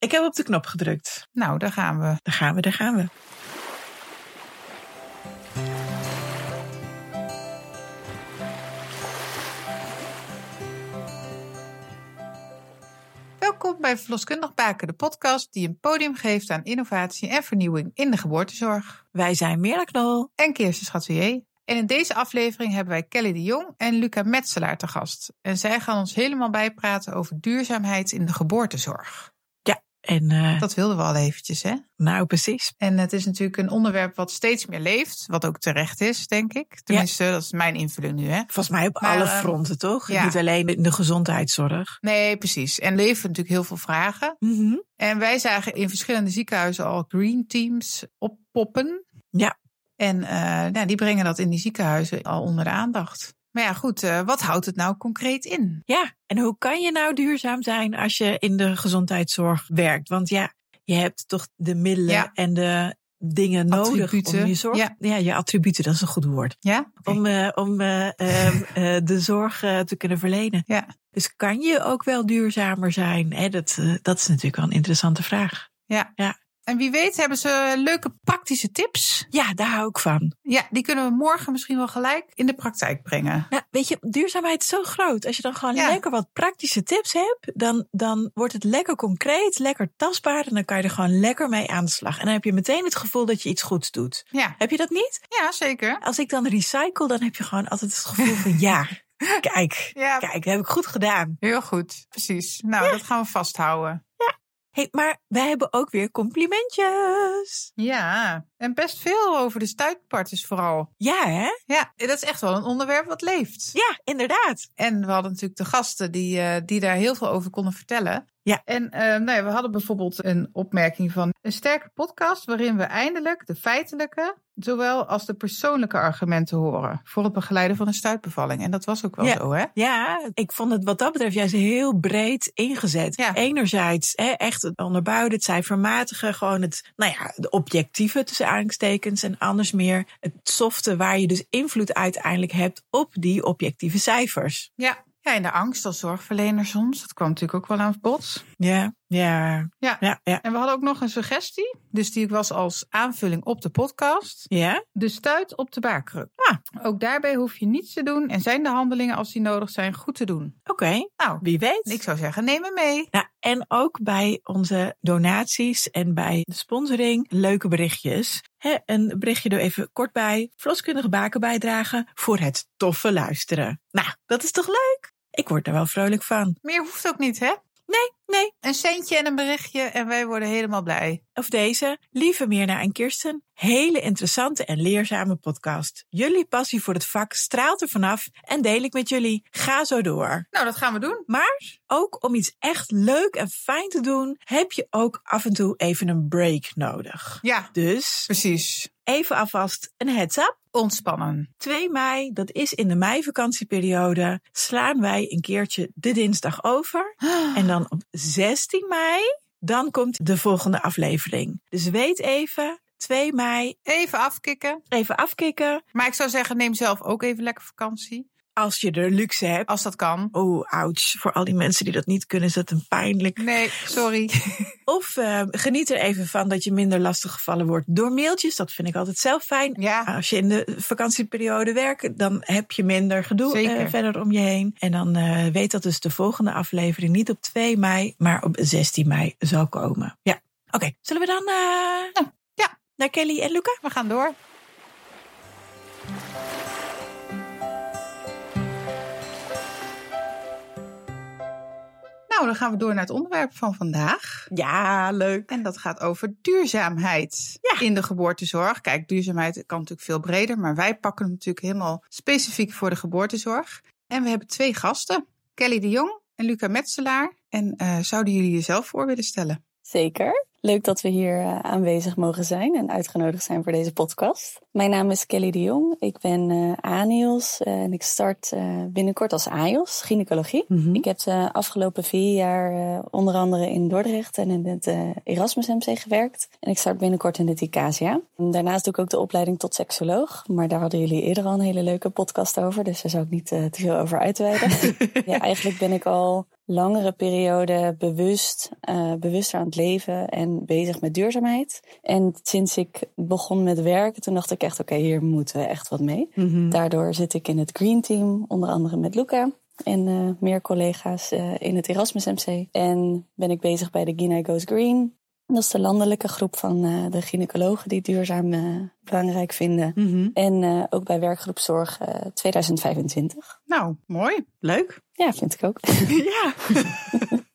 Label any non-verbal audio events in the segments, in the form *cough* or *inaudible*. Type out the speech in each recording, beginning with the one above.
Ik heb op de knop gedrukt. Nou, daar gaan we. Daar gaan we, daar gaan we. Welkom bij Verloskundig Baken, de podcast die een podium geeft aan innovatie en vernieuwing in de geboortezorg. Wij zijn Mirla Knol. En Kirsten Schatelier. En in deze aflevering hebben wij Kelly de Jong en Luca Metselaar te gast. En zij gaan ons helemaal bijpraten over duurzaamheid in de geboortezorg. En uh, Dat wilden we al eventjes, hè? nou precies. En het is natuurlijk een onderwerp wat steeds meer leeft, wat ook terecht is, denk ik. Tenminste, dat is mijn invulling nu, hè? Volgens mij op Maar, alle eh, fronten, toch? ja. Niet alleen in de gezondheidszorg. Nee, precies. En leven natuurlijk heel veel vragen. Mhm. En wij zagen in verschillende ziekenhuizen al green teams oppoppen. Ja. En eh, nou, die brengen dat in die ziekenhuizen al onder de aandacht. Maar ja, goed, eh, wat houdt het nou concreet in? Ja, en hoe kan je nou duurzaam zijn als je in de gezondheidszorg werkt? Want ja, je hebt toch de middelen Ja. en de dingen nodig om je zorg. ja. je attributen, dat is een goed woord. Ja? Om, eh, om eh, ehm, eh, de zorg te kunnen verlenen. Ja. Dus kan je ook wel duurzamer zijn? Hè? Dat, dat is natuurlijk wel een interessante vraag. ja. Ja. En wie weet hebben ze leuke praktische tips. Ja, daar hou ik van. Ja, die kunnen we morgen misschien wel gelijk in de praktijk brengen. Nou, weet je, duurzaamheid is zo groot. Als je dan gewoon Ja. lekker wat praktische tips hebt, dan, dan wordt het lekker concreet, lekker tastbaar. En dan kan je er gewoon lekker mee aan de slag. En dan heb je meteen het gevoel dat je iets goeds doet. Ja, Heb je dat niet? ja zeker. Als ik dan recycle, dan heb je gewoon altijd het gevoel van ja, *laughs* kijk, Ja, kijk, dat heb ik goed gedaan. heel goed. Precies. Nou, dat gaan we vasthouden. Hey, maar wij hebben ook weer complimentjes. Ja, en best veel over de stuitparters vooral. Ja, hè? Ja, dat is echt wel een onderwerp wat leeft. Ja, inderdaad. En we hadden natuurlijk de gasten die, eh, die daar heel veel over konden vertellen. Ja. En eh, nou ja, we hadden bijvoorbeeld een opmerking van een sterke podcast waarin we eindelijk de feitelijke, zowel als de persoonlijke argumenten horen voor het begeleiden van een stuitbevalling. En dat was ook wel Ja. zo, hè? Ja, ik vond het wat dat betreft juist heel breed ingezet. Ja. Enerzijds hè, echt het onderbouwen, het cijfermatige, gewoon het, nou ja, de objectieve tussen aanhalingstekens. En anders meer het softe waar je dus invloed uiteindelijk hebt op die objectieve cijfers. Ja. Ja, en de angst als zorgverlener soms, dat kwam natuurlijk ook wel aan het bod. Ja, ja, Ja. ja, ja. En we hadden ook nog een suggestie, dus die was als aanvulling op de podcast. Ja, De stuit op de baarkruk. Ah. Ook daarbij hoef je niets te doen en zijn de handelingen als die nodig zijn goed te doen. oké. Nou, Wie weet. ik zou zeggen, neem hem mee. Nou, en ook bij onze donaties en bij de sponsoring leuke berichtjes. Een berichtje er even kort bij. Verloskundige baken bijdragen voor het toffe luisteren. Nou, dat is toch leuk? Ik word er wel vrolijk van. Meer hoeft ook niet, hè? Nee, nee. Een centje en een berichtje en wij worden helemaal blij. Of deze, lieve Mirna en Kirsten. Hele interessante en leerzame podcast. Jullie passie voor het vak straalt er vanaf en deel ik met jullie. Ga zo door. Nou, dat gaan we doen. Maar ook om iets echt leuk en fijn te doen, heb je ook af en toe even een break nodig. Ja, Dus precies. even alvast een heads up. Ontspannen. 2 mei, dat is in de meivakantieperiode, slaan wij een keertje de dinsdag over. *gasps* En dan op 16 mei, dan komt de volgende aflevering. Dus weet even, 2 mei, Even afkicken. even afkicken. Maar ik zou zeggen, neem zelf ook even lekker vakantie. Als je de luxe hebt. Als dat kan. Oh, ouch. Voor al die mensen die dat niet kunnen, is dat een pijnlijk. Nee, sorry. *laughs* Of eh, geniet er even van dat je minder lastig gevallen wordt door mailtjes. Dat vind ik altijd zelf fijn. Ja, Als je in de vakantieperiode werkt, dan heb je minder gedoe eh, verder om je heen. En dan eh, weet dat dus de volgende aflevering niet op 2 mei, maar op 16 mei zal komen. Ja, oké. Zullen we dan eh, ja. naar Kelly en Luca? we gaan door. Nou, dan gaan we door naar het onderwerp van vandaag. Ja, leuk. En dat gaat over duurzaamheid Ja. in de geboortezorg. Kijk, duurzaamheid kan natuurlijk veel breder, maar wij pakken hem natuurlijk helemaal specifiek voor de geboortezorg. En we hebben twee gasten, Kelly de Jong en Luca Metselaar. En eh, zouden jullie jezelf voor willen stellen? Zeker. Leuk dat we hier eh, aanwezig mogen zijn en uitgenodigd zijn voor deze podcast. Mijn naam is Kelly de Jong. Ik ben eh ANIOS eh, en ik start binnenkort als AIOS, gynaecologie. Mhm. Ik heb de afgelopen vier jaar onder andere in Dordrecht en in het Erasmus MC gewerkt. En ik start binnenkort in het ICASIA. En Daarnaast doe ik ook de opleiding tot seksoloog. Maar daar hadden jullie eerder al een hele leuke podcast over. Dus daar zou ik niet te veel over uitweiden. *laughs* ja, eigenlijk ben ik al langere periode bewust, uh, bewuster aan het leven en bezig met duurzaamheid. En sinds ik begon met werken, toen dacht ik echt, oké, hier moeten we echt wat mee. Mhm. Daardoor zit ik in het Green Team, onder andere met Luca en uh, meer collega's uh, in het Erasmus MC. En ben ik bezig bij de Guinea Goes Green. Dat is de landelijke groep van uh, de gynaecologen die duurzaam belangrijk vinden. Mhm. En ook bij werkgroep Zorg 2025. Nou, mooi. Leuk. Ja, vind ik ook. *laughs* ja. *laughs*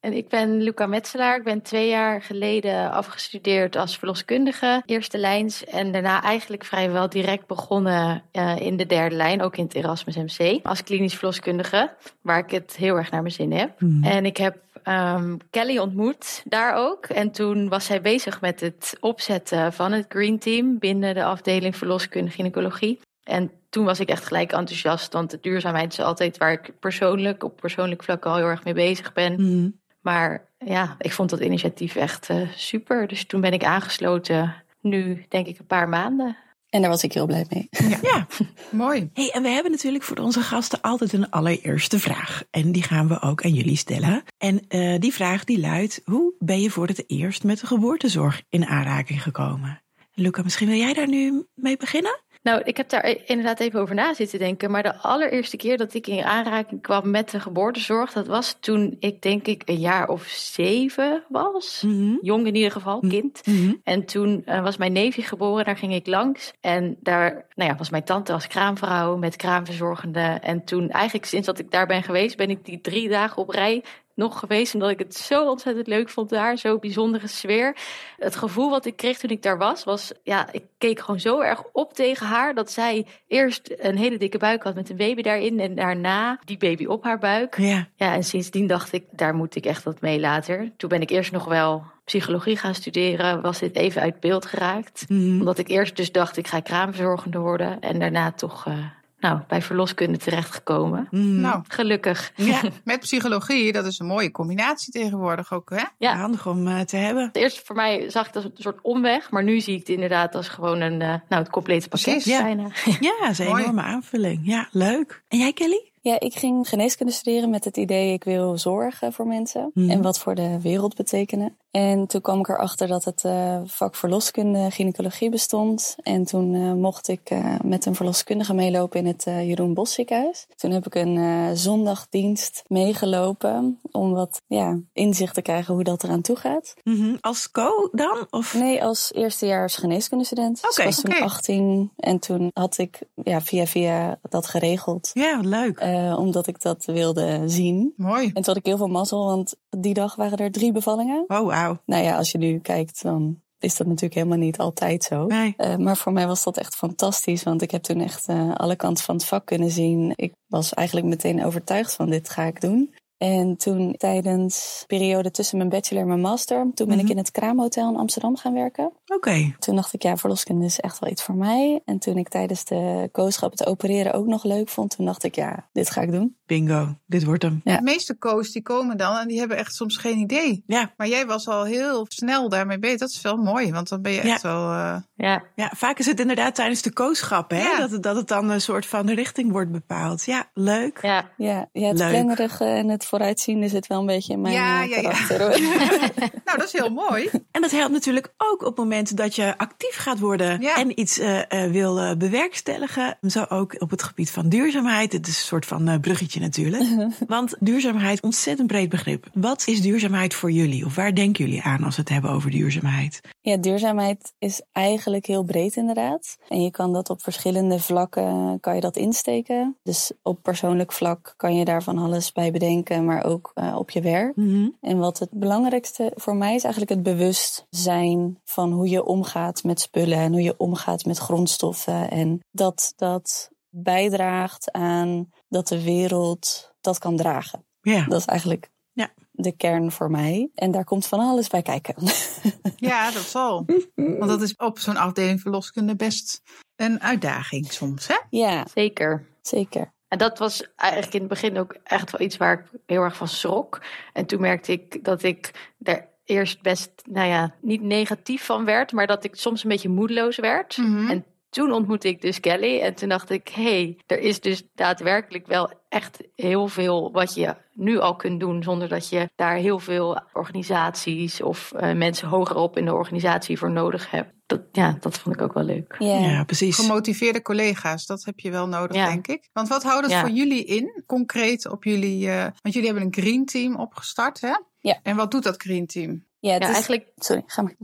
En ik ben Luca Metselaar. Ik ben twee jaar geleden afgestudeerd als verloskundige, eerste lijns. En daarna eigenlijk vrijwel direct begonnen uh, in de derde lijn, ook in het Erasmus MC, als klinisch verloskundige, waar ik het heel erg naar mijn zin heb. Mhm. En ik heb um, Kelly ontmoet daar ook. En toen was zij bezig met het opzetten van het Green Team binnen de afdeling verloskunde gynaecologie. En toen was ik echt gelijk enthousiast, want de duurzaamheid is altijd waar ik persoonlijk, op persoonlijk vlak al heel erg mee bezig ben. Mhm. Maar ja, ik vond dat initiatief echt uh, super. Dus toen ben ik aangesloten, nu denk ik een paar maanden. En daar was ik heel blij mee. Ja, *laughs* ja. mooi. Hey, en we hebben natuurlijk voor onze gasten altijd een allereerste vraag. En die gaan we ook aan jullie stellen. En uh, die vraag die luidt, hoe ben je voor het eerst met de geboortezorg in aanraking gekomen? Luca, misschien wil jij daar nu mee beginnen? Nou, ik heb daar inderdaad even over na zitten denken. Maar de allereerste keer dat ik in aanraking kwam met de geboortezorg, dat was toen ik denk ik een jaar of zeven was. Mm -hmm. Jong in ieder geval, kind. Mm -hmm. En toen uh, was mijn neefje geboren, daar ging ik langs. En daar nou ja, was mijn tante als kraamvrouw met kraamverzorgende. En toen eigenlijk sinds dat ik daar ben geweest, ben ik die drie dagen op rij nog geweest. Omdat ik het zo ontzettend leuk vond daar. Zo'n bijzondere sfeer. Het gevoel wat ik kreeg toen ik daar was, was... Ja, ik keek gewoon zo erg op tegen haar. Dat zij eerst een hele dikke buik had met een baby daarin. En daarna die baby op haar buik. Ja. Ja, en sindsdien dacht ik, daar moet ik echt wat mee later. Toen ben ik eerst nog wel psychologie gaan studeren. Was dit even uit beeld geraakt. Mm -hmm. Omdat ik eerst dus dacht, ik ga kraamverzorgende worden. En daarna toch... Uh, nou, bij verloskunde terechtgekomen. Mm. Nou, Gelukkig. Ja. *laughs* met psychologie, dat is een mooie combinatie tegenwoordig ook, hè? Ja. Handig om uh, te hebben. Eerst voor mij zag ik dat als een soort omweg, maar nu zie ik het inderdaad als gewoon een, uh, nou, het complete pakket Precies, ja. bijna. Ja, dat is een Mooi. enorme aanvulling. Ja, leuk. En jij, Kelly? Ja, ik ging geneeskunde studeren met het idee ik wil zorgen voor mensen Mhm. en wat voor de wereld betekenen. En toen kwam ik erachter dat het uh, vak verloskunde gynaecologie bestond. En toen uh, mocht ik uh, met een verloskundige meelopen in het Jeroen Bos ziekenhuis. Toen heb ik een zondagdienst meegelopen om wat ja, inzicht te krijgen hoe dat eraan toe gaat. Mm -hmm. Als co dan? Of? Nee, als eerstejaars geneeskundestudent. Oké, dus ik was toen oké. 18 en toen had ik ja, via via dat geregeld. Ja, leuk. Uh, omdat ik dat wilde zien. Mooi. En toen had ik heel veel mazzel, want die dag waren er drie bevallingen. Oh, wauw. Nou ja, als je nu kijkt, dan is dat natuurlijk helemaal niet altijd zo. Nee. Uh, maar voor mij was dat echt fantastisch, want ik heb toen echt uh, alle kanten van het vak kunnen zien. Ik was eigenlijk meteen overtuigd van dit ga ik doen. En toen tijdens de periode tussen mijn bachelor en mijn master, toen ben Mhm. ik in het Kraamhotel in Amsterdam gaan werken. Oké. Okay. Toen dacht ik, ja, verloskunde is echt wel iets voor mij. En toen ik tijdens de kooschap het opereren ook nog leuk vond, toen dacht ik, ja, dit ga ik doen. Bingo, dit wordt hem. Ja. De meeste coaches die komen dan en die hebben echt soms geen idee. Ja. Maar jij was al heel snel daarmee bezig. Dat is wel mooi, want dan ben je Ja. echt wel... Uh... Ja. Ja, vaak is het inderdaad tijdens de kooschap, hè? Ja. Dat, het, dat het dan een soort van de richting wordt bepaald. Ja, leuk. Ja. Ja, ja het Leuk. plannerige en het vooruitziende zit wel een beetje in mijn Ja, eh, ja, ja. karakter. *laughs* hoor. Nou, dat is heel mooi. En dat helpt natuurlijk ook op het moment dat je actief gaat worden Ja. en iets eh, eh, wil eh, bewerkstelligen. Zo ook op het gebied van duurzaamheid. Het is een soort van eh, bruggetje natuurlijk. *laughs* Want duurzaamheid, ontzettend breed begrip. Wat is duurzaamheid voor jullie? Of waar denken jullie aan als we het hebben over duurzaamheid? Ja, duurzaamheid is eigenlijk heel breed inderdaad. En je kan dat op verschillende vlakken kan je dat insteken. Dus op persoonlijk vlak kan je daar van alles bij bedenken, maar ook eh, op je werk. En wat het belangrijkste voor mij is eigenlijk het bewustzijn van hoe je omgaat met spullen en hoe je omgaat met grondstoffen. En dat dat bijdraagt aan dat de wereld dat kan dragen. Ja. Dat is eigenlijk Ja. de kern voor mij. En daar komt van alles bij kijken. *laughs* Ja, dat zal. Want dat is op zo'n afdeling verloskunde best een uitdaging soms, hè? ja, Zeker. zeker. En dat was eigenlijk in het begin ook echt wel iets waar ik heel erg van schrok. En toen merkte ik dat ik er eerst best, nou ja, niet negatief van werd, maar dat ik soms een beetje moedeloos werd. Mhm. En toen ontmoette ik dus Kelly en toen dacht ik, hé, hey, er is dus daadwerkelijk wel echt heel veel wat je nu al kunt doen zonder dat je daar heel veel organisaties of uh, mensen hogerop in de organisatie voor nodig hebt. Dat, ja, dat vond ik ook wel leuk. Yeah. Ja, precies. Gemotiveerde collega's, dat heb je wel nodig, denk ik. Want wat houdt het voor jullie in, concreet op jullie, uh, want jullie hebben een green team opgestart, hè? Ja. En wat doet dat green team? Ja, ja eigenlijk. Sorry, ga maar.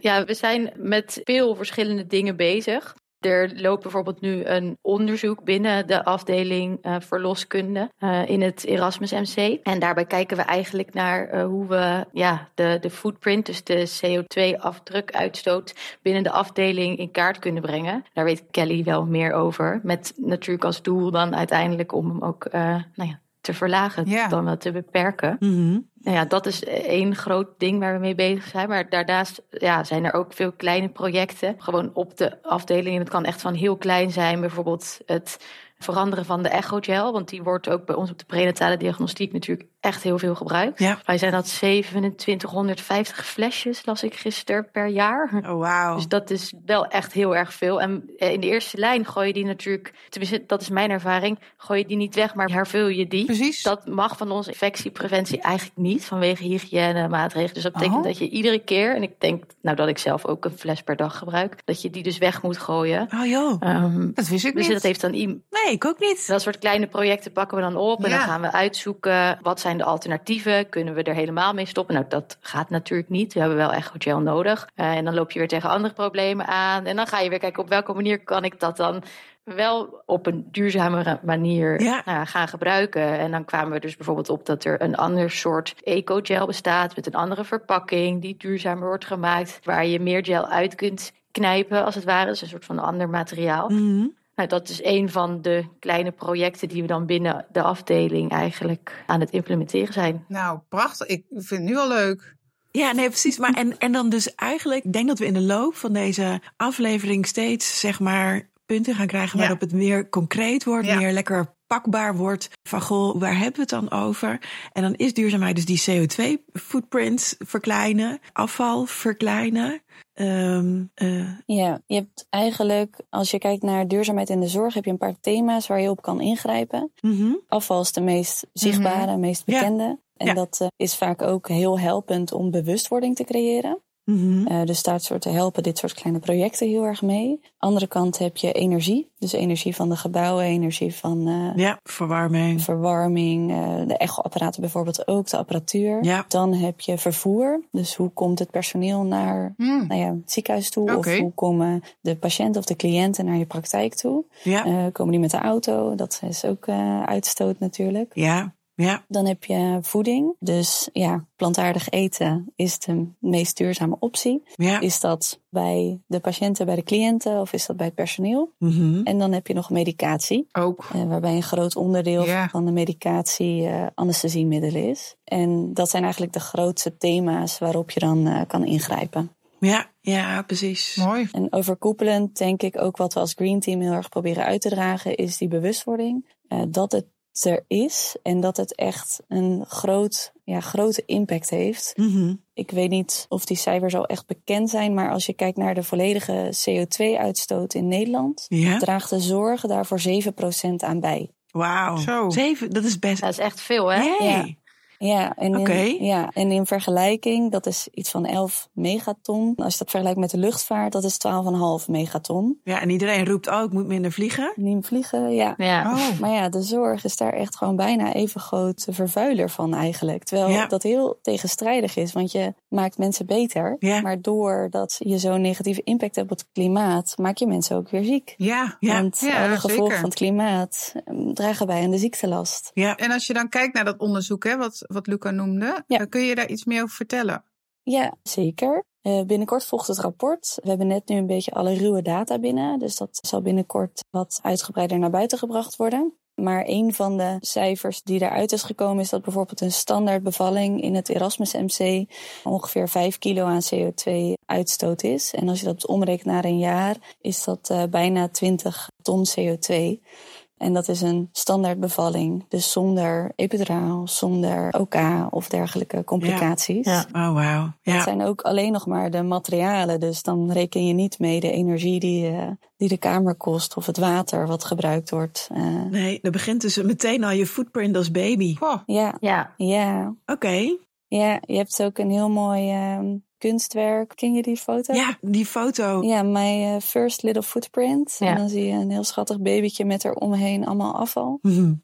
Ja, we zijn met veel verschillende dingen bezig. Er loopt bijvoorbeeld nu een onderzoek binnen de afdeling uh, verloskunde uh, in het Erasmus MC. En daarbij kijken we eigenlijk naar uh, hoe we ja, de, de footprint, dus de CO2-afdrukuitstoot, binnen de afdeling in kaart kunnen brengen. Daar weet Kelly wel meer over. Met natuurlijk als doel dan uiteindelijk om hem ook nou ja, te verlagen ja. dan wel te beperken. Mm -hmm. Nou ja, dat is één groot ding waar we mee bezig zijn. Maar daarnaast ja, zijn er ook veel kleine projecten. Gewoon op de afdeling. En het kan echt van heel klein zijn. Bijvoorbeeld het veranderen van de echogel. Want die wordt ook bij ons op de prenatale diagnostiek natuurlijk echt heel veel gebruikt. Ja. Wij zijn dat 2750 flesjes, las ik gisteren, per jaar. Oh, wow. Dus dat is wel echt heel erg veel. En in de eerste lijn gooi je die natuurlijk, tenminste dat is mijn ervaring, gooi je die niet weg, maar hervul je die. Precies. Dat mag van onze infectiepreventie eigenlijk niet, vanwege hygiënemaatregelen. Dus dat betekent Oh. dat je iedere keer, en ik denk nou dat ik zelf ook een fles per dag gebruik, dat je die dus weg moet gooien. Oh joh. Um, Dat wist ik dus niet. dat heeft dan iemand. Nee, ik ook niet. Dat soort kleine projecten pakken we dan op en Ja. dan gaan we uitzoeken wat zijn de alternatieven. Kunnen we er helemaal mee stoppen? Nou, dat gaat natuurlijk niet. We hebben wel echt gel nodig. Uh, en dan loop je weer tegen andere problemen aan. En dan ga je weer kijken op welke manier kan ik dat dan wel op een duurzamere manier Ja. nou, gaan gebruiken. En dan kwamen we dus bijvoorbeeld op dat er een ander soort eco-gel bestaat met een andere verpakking die duurzamer wordt gemaakt, waar je meer gel uit kunt knijpen als het ware. Dus een soort van ander materiaal. Mhm. Nou, dat is een van de kleine projecten die we dan binnen de afdeling eigenlijk aan het implementeren zijn. Nou, prachtig. Ik vind het nu al leuk. Ja, nee, precies. Maar en, en dan dus eigenlijk, ik denk dat we in de loop van deze aflevering steeds, zeg maar, punten gaan krijgen Ja. waarop het meer concreet wordt, Ja. meer lekker pakbaar wordt. Van goh, waar hebben we het dan over? En dan is duurzaamheid dus die CO2-footprint verkleinen, afval verkleinen. Ehm, eh, Ja, je hebt eigenlijk, als je kijkt naar duurzaamheid in de zorg, heb je een paar thema's waar je op kan ingrijpen. mhm. Afval is de meest zichtbare, meest Ja. bekende. En Ja. dat eh, is vaak ook heel helpend om bewustwording te creëren. Mhm. Eh, dus daar soorten helpen dit soort kleine projecten heel erg mee. Andere kant heb je energie. Dus energie van de gebouwen, energie van eh, Ja, verwarming. verwarming, eh, de echoapparaten bijvoorbeeld ook, de apparatuur. Ja. Dan heb je vervoer. Dus hoe komt het personeel naar Hmm. nou ja, het ziekenhuis toe? Of hoe komen de patiënten of de cliënten naar je praktijk toe? Ja, komen die met de auto? Dat is ook uitstoot natuurlijk. ja, ja. Dan heb je voeding. Dus ja, plantaardig eten is de meest duurzame optie. ja. Is dat bij de patiënten, bij de cliënten of is dat bij het personeel? Mhm. En dan heb je nog medicatie. Ook. Eh, waarbij een groot onderdeel Ja. van de medicatie eh anesthesiemiddelen is. En dat zijn eigenlijk de grootste thema's waarop je dan eh, kan ingrijpen. Ja, ja, precies. Mooi. En overkoepelend denk ik ook wat we als Green Team heel erg proberen uit te dragen, is die bewustwording. eh, dat het er is en dat het echt een groot, ja, grote impact heeft. Mhm. Ik weet niet of die cijfers al echt bekend zijn, maar als je kijkt naar de volledige CO2-uitstoot in Nederland, Ja, draagt de zorg daar voor 7% aan bij. wauw. Zeven, dat is best. Dat is echt veel, hè? Hey. Ja. Ja, en in, ja, en in vergelijking, dat is iets van 11 megaton. Als je dat vergelijkt met de luchtvaart, dat is 12,5 megaton. Ja, en iedereen roept ook, moet minder vliegen. Niet vliegen, ja. Ja. Oh. Maar ja, de zorg is daar echt gewoon bijna even groot vervuiler van eigenlijk. Terwijl Ja. dat heel tegenstrijdig is, want je maakt mensen beter. Ja. Maar doordat je zo'n negatieve impact hebt op het klimaat, maak je mensen ook weer ziek. Ja. Ja. Want Ja, alle gevolgen zeker. van het klimaat eh, dragen bij aan de ziektelast. Ja, En als je dan kijkt naar dat onderzoek, hè, wat, wat Luca noemde, Ja. eh, kun je daar iets meer over vertellen? Ja, zeker. Eh, binnenkort volgt het rapport. We hebben net nu een beetje alle ruwe data binnen. Dus dat zal binnenkort wat uitgebreider naar buiten gebracht worden. Maar een van de cijfers die daaruit is gekomen is dat bijvoorbeeld een standaard bevalling in het Erasmus MC ongeveer 5 kilo aan CO2 uitstoot is. En als je dat omrekent naar een jaar, is dat eh, bijna 20 ton CO2. En dat is een standaard bevalling. Dus zonder epiduraal, zonder OK of dergelijke complicaties. Ja. Oh, wauw. Ja. Het zijn ook alleen nog maar de materialen. Dus dan reken je niet mee de energie die, uh, die de kamer kost of het water wat gebruikt wordt. Uh, nee, dan begint dus meteen al je footprint als baby. Oh. Ja, Ja. ja. Oké. Okay. Ja, je hebt ook een heel mooi uh, kunstwerk. Ken je die foto? Ja, die foto. Ja, my uh, first little footprint. Ja. En dan zie je een heel schattig babytje met er omheen allemaal afval. Mm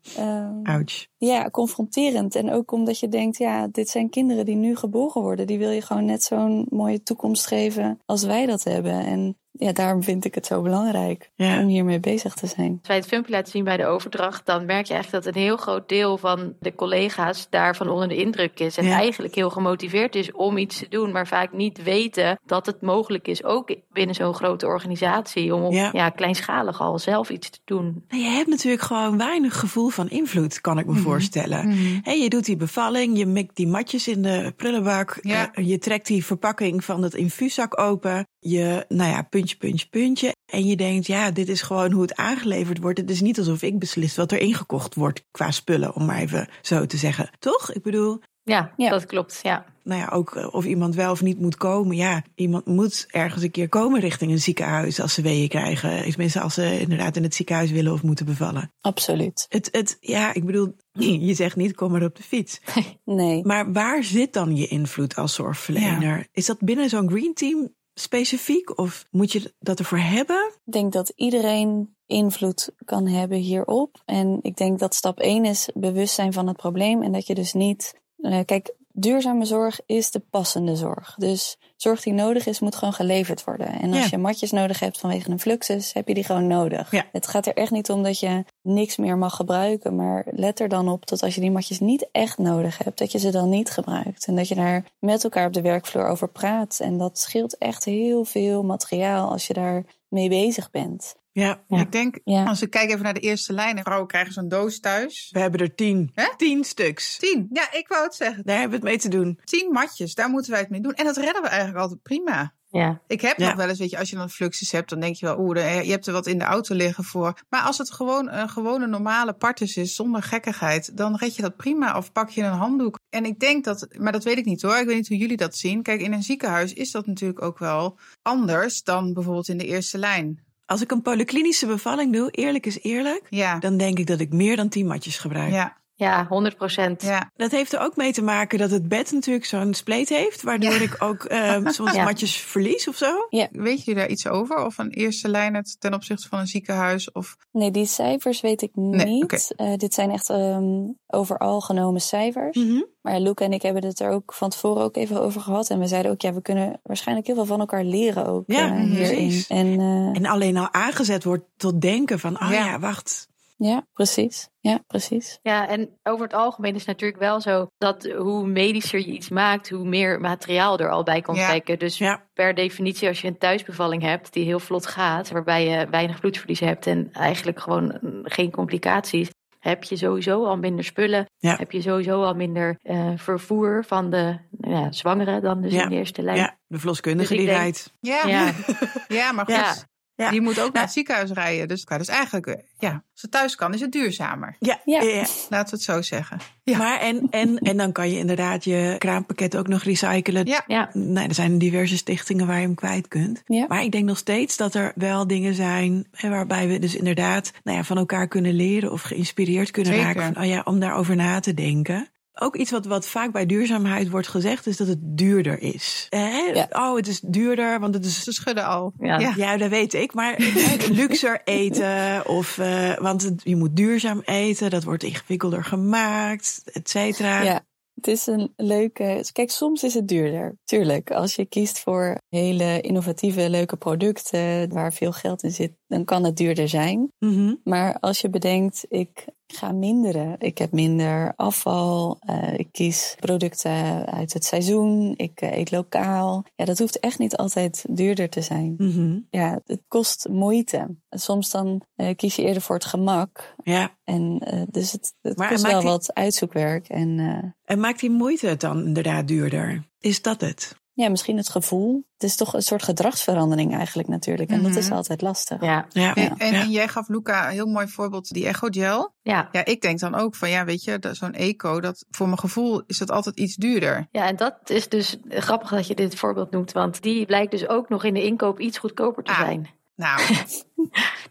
Ouch. ja, confronterend. En ook omdat je denkt, ja, dit zijn kinderen die nu geboren worden. Die wil je gewoon net zo'n mooie toekomst geven als wij dat hebben. En ja, daarom vind ik het zo belangrijk Ja. om hiermee bezig te zijn. Als wij het filmpje laten zien bij de overdracht, dan merk je eigenlijk dat een heel groot deel van de collega's daarvan onder de indruk is. En Ja. eigenlijk heel gemotiveerd is om iets te doen, maar vaak niet weten dat het mogelijk is, ook binnen zo'n grote organisatie, om op, Ja. ja. kleinschalig al zelf iets te doen. Nou, Je hebt natuurlijk gewoon weinig gevoel van invloed, kan ik me Mhm. voorstellen. Hé, je doet die bevalling, je mikt die matjes in de prullenbak. Ja. eh, je trekt die verpakking van het infuuszak open. Je, nou ja, puntje, puntje, puntje. En je denkt, ja, dit is gewoon hoe het aangeleverd wordt. Het is niet alsof ik beslis wat er ingekocht wordt qua spullen, om maar even zo te zeggen. Toch? Ik bedoel, Ja, Ja. dat klopt. Ja. nou ja, ook eh, of iemand wel of niet moet komen. Ja, iemand moet ergens een keer komen richting een ziekenhuis als ze weeën krijgen. Tenminste, als ze inderdaad in het ziekenhuis willen of moeten bevallen. Absoluut. Het, het, ja, ik bedoel, *clears throat* je zegt niet, kom maar op de fiets. *laughs* Nee. Maar waar zit dan je invloed als zorgverlener? Is dat binnen zo'n green team specifiek? Of moet je dat ervoor hebben? Ik denk dat iedereen invloed kan hebben hierop. En ik denk dat stap 1 is bewustzijn van het probleem. En dat je dus niet. Uh, kijk, duurzame zorg is de passende zorg. Dus zorg die nodig is, moet gewoon geleverd worden. En als Ja. je matjes nodig hebt vanwege een fluxus, heb je die gewoon nodig. Ja. Het gaat er echt niet om dat je niks meer mag gebruiken. Maar let er dan op dat als je die matjes niet echt nodig hebt, dat je ze dan niet gebruikt. En dat je daar met elkaar op de werkvloer over praat. En dat scheelt echt heel veel materiaal als je daar mee bezig bent. Ja, Ja. Ik denk, Ja. als ik kijk even naar de eerste lijn. en Vrouwen krijgen zo'n doos thuis. we hebben er tien. Hè? Tien stuks. Tien. Ja, ik wou het zeggen. Daar hebben we het mee te doen. Tien matjes, daar moeten wij het mee doen. En dat redden we eigenlijk altijd prima. Ja. Ik heb Ja. nog wel eens, weet je, als je dan fluxus hebt, dan denk je wel, oeh, je hebt er wat in de auto liggen voor. Maar als het gewoon een gewone normale partus is, zonder gekkigheid, dan red je dat prima. Of pak je een handdoek. En ik denk dat, maar dat weet ik niet hoor, ik weet niet hoe jullie dat zien. Kijk, in een ziekenhuis is dat natuurlijk ook wel anders dan bijvoorbeeld in de eerste lijn. Als ik een polyklinische bevalling doe, eerlijk is eerlijk, Ja, dan denk ik dat ik meer dan tien matjes gebruik. ja, Ja, 100 procent. ja. Dat heeft er ook mee te maken dat het bed natuurlijk zo'n spleet heeft, waardoor Ja. ik ook eh, *laughs* soms Ja. matjes verlies of zo. Weet je daar iets over? Of een eerste lijn het ten opzichte van een ziekenhuis? Of... Nee, die cijfers weet ik Nee, niet. oké. Eh, dit zijn echt um, overal genomen cijfers. Mhm. Maar Luca en ik hebben het er ook van tevoren ook even over gehad. En we zeiden ook, ja, we kunnen waarschijnlijk heel veel van elkaar leren ook Ja, eh, hierin. precies. En uh, En alleen al aangezet wordt tot denken van, oh ja, Ja. wacht. Ja, precies. Ja, precies. Ja, en over het algemeen is het natuurlijk wel zo dat hoe medischer je iets maakt, hoe meer materiaal er al bij komt Ja. kijken. Dus Ja. per definitie, als je een thuisbevalling hebt die heel vlot gaat, waarbij je weinig bloedverlies hebt en eigenlijk gewoon mm, geen complicaties, heb je sowieso al minder spullen. Ja. Heb je sowieso al minder eh, vervoer van de nou ja, zwangeren dan dus Ja. in de eerste lijn. Ja, de verloskundige Dus die denk- rijdt. Ja. Ja. *laughs* ja, maar goed. Ja. Die moet ook naar Nou. het ziekenhuis rijden. Dus, dus eigenlijk, eh, ja, als het thuis kan, is het duurzamer. Ja, Ja. ja. ja. Laten we het zo zeggen. Ja. Maar en, en, en dan kan je inderdaad je kraampakket ook nog recyclen. Ja. Ja. Nee, er zijn diverse stichtingen waar je hem kwijt kunt. Ja. Maar ik denk nog steeds dat er wel dingen zijn hè, waarbij we dus inderdaad nou ja, van elkaar kunnen leren of geïnspireerd kunnen Zeker. raken. Van, oh ja, om daarover na te denken. Ook iets wat, wat vaak bij duurzaamheid wordt gezegd, is dat het duurder is. Eh? Ja. Oh, het is duurder, want het is Ze schudden al. Ja. Ja. ja, dat weet ik. Maar *laughs* luxer eten. Of, eh, want het- je moet duurzaam eten. Dat wordt ingewikkelder gemaakt, et cetera. Ja, het is een leuke. Kijk, soms is het duurder. Tuurlijk, als je kiest voor hele innovatieve, leuke producten waar veel geld in zit, dan kan het duurder zijn. Mhm. Maar als je bedenkt, ik ga minderen. Ik heb minder afval. eh, ik kies producten uit het seizoen. Ik eh, eet lokaal. Ja, dat hoeft echt niet altijd duurder te zijn. Mhm. Ja, het kost moeite. Soms dan eh, kies je eerder voor het gemak. Ja. En dus het, het Maar kost wel die- wat uitzoekwerk. En En maakt die moeite het dan inderdaad duurder? Is dat het? Ja, misschien het gevoel. Het is toch een soort gedragsverandering eigenlijk natuurlijk. En dat is Mhm. altijd lastig. Ja, Ja, En, en, ja. en jij gaf Luca een heel mooi voorbeeld, die Echo Gel. ja. Ja, ik denk dan ook van, ja, weet je, dat- zo'n eco, dat voor mijn gevoel is dat altijd iets duurder. Ja, en dat is dus grappig dat je dit voorbeeld noemt, want die blijkt dus ook nog in de inkoop iets goedkoper te Ah. zijn. Nou, *laughs*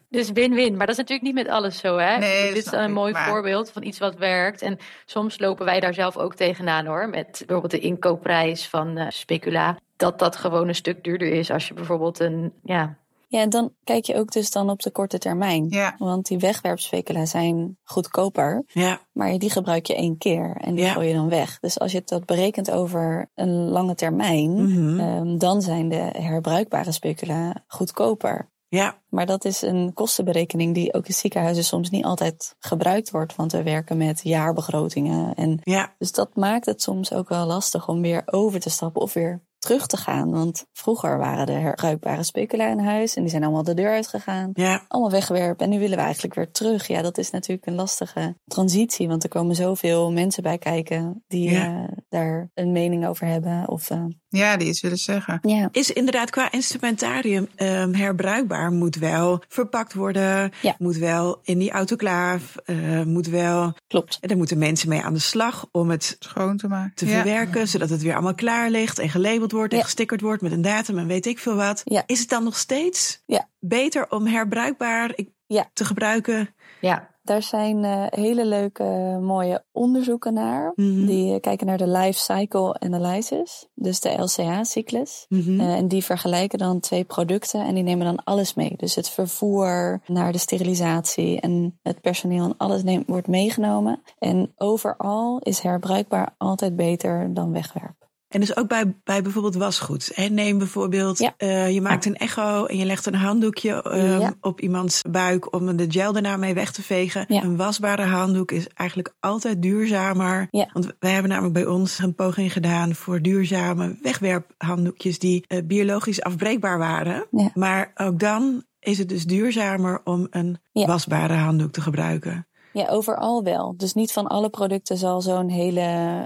Dus win-win. Maar dat is natuurlijk niet met alles zo, hè? Nee, Dit is een mooi maar- voorbeeld van iets wat werkt. En soms lopen wij daar zelf ook tegenaan, hoor. Met bijvoorbeeld de inkoopprijs van eh, specula. Dat dat gewoon een stuk duurder is als je bijvoorbeeld een, ja, Ja, en dan kijk je ook dus dan op de korte termijn. ja. Want die wegwerpspecula zijn goedkoper, ja, maar die gebruik je één keer en die Ja. gooi je dan weg. Dus als je dat berekent over een lange termijn, Mhm. ehm, dan zijn de herbruikbare specula goedkoper. Ja, Maar dat is een kostenberekening die ook in ziekenhuizen soms niet altijd gebruikt wordt. Want we werken met jaarbegrotingen. En ja, dus dat maakt het soms ook wel lastig om weer over te stappen of weer terug te gaan. Want vroeger waren de herbruikbare specula in huis en die zijn allemaal de deur uitgegaan. ja. Allemaal wegwerpen en nu willen we eigenlijk weer terug. Ja, dat is natuurlijk een lastige transitie. Want er komen zoveel mensen bij kijken die Ja. eh, daar een mening over hebben. Of, eh, Ja, die iets willen zeggen. ja. Is inderdaad qua instrumentarium ehm, herbruikbaar. Moet wel verpakt worden. Ja. Moet wel in die autoclaaf. eh, moet wel. Klopt. En daar moeten mensen mee aan de slag om het Schoon te maken. te Ja. verwerken. Zodat het weer allemaal klaar ligt en gelabeld wordt en gestickerd wordt met een datum en weet ik veel wat. Ja. Is het dan nog steeds Ja. beter om herbruikbaar ik- Ja. te gebruiken? ja, Daar zijn eh, hele leuke, mooie onderzoeken naar. Mhm. Die eh, kijken naar de life cycle analysis, dus de LCA-cyclus. Mhm. Eh, en die vergelijken dan twee producten en die nemen dan alles mee. Dus het vervoer naar de sterilisatie en het personeel en alles neemt, wordt meegenomen. En overal is herbruikbaar altijd beter dan wegwerp. En dus ook bij, bij bijvoorbeeld wasgoed. Hè? Neem bijvoorbeeld, Ja. eh, je maakt een echo en je legt een handdoekje ehm, Ja. op iemands buik om de gel daarna mee weg te vegen. Ja. Een wasbare handdoek is eigenlijk altijd duurzamer. Want wij hebben namelijk bij ons een poging gedaan voor duurzame wegwerphanddoekjes die eh, biologisch afbreekbaar waren. Maar ook dan is het dus duurzamer om een wasbare handdoek te gebruiken. Ja, overal wel. Dus niet van alle producten zal zo'n hele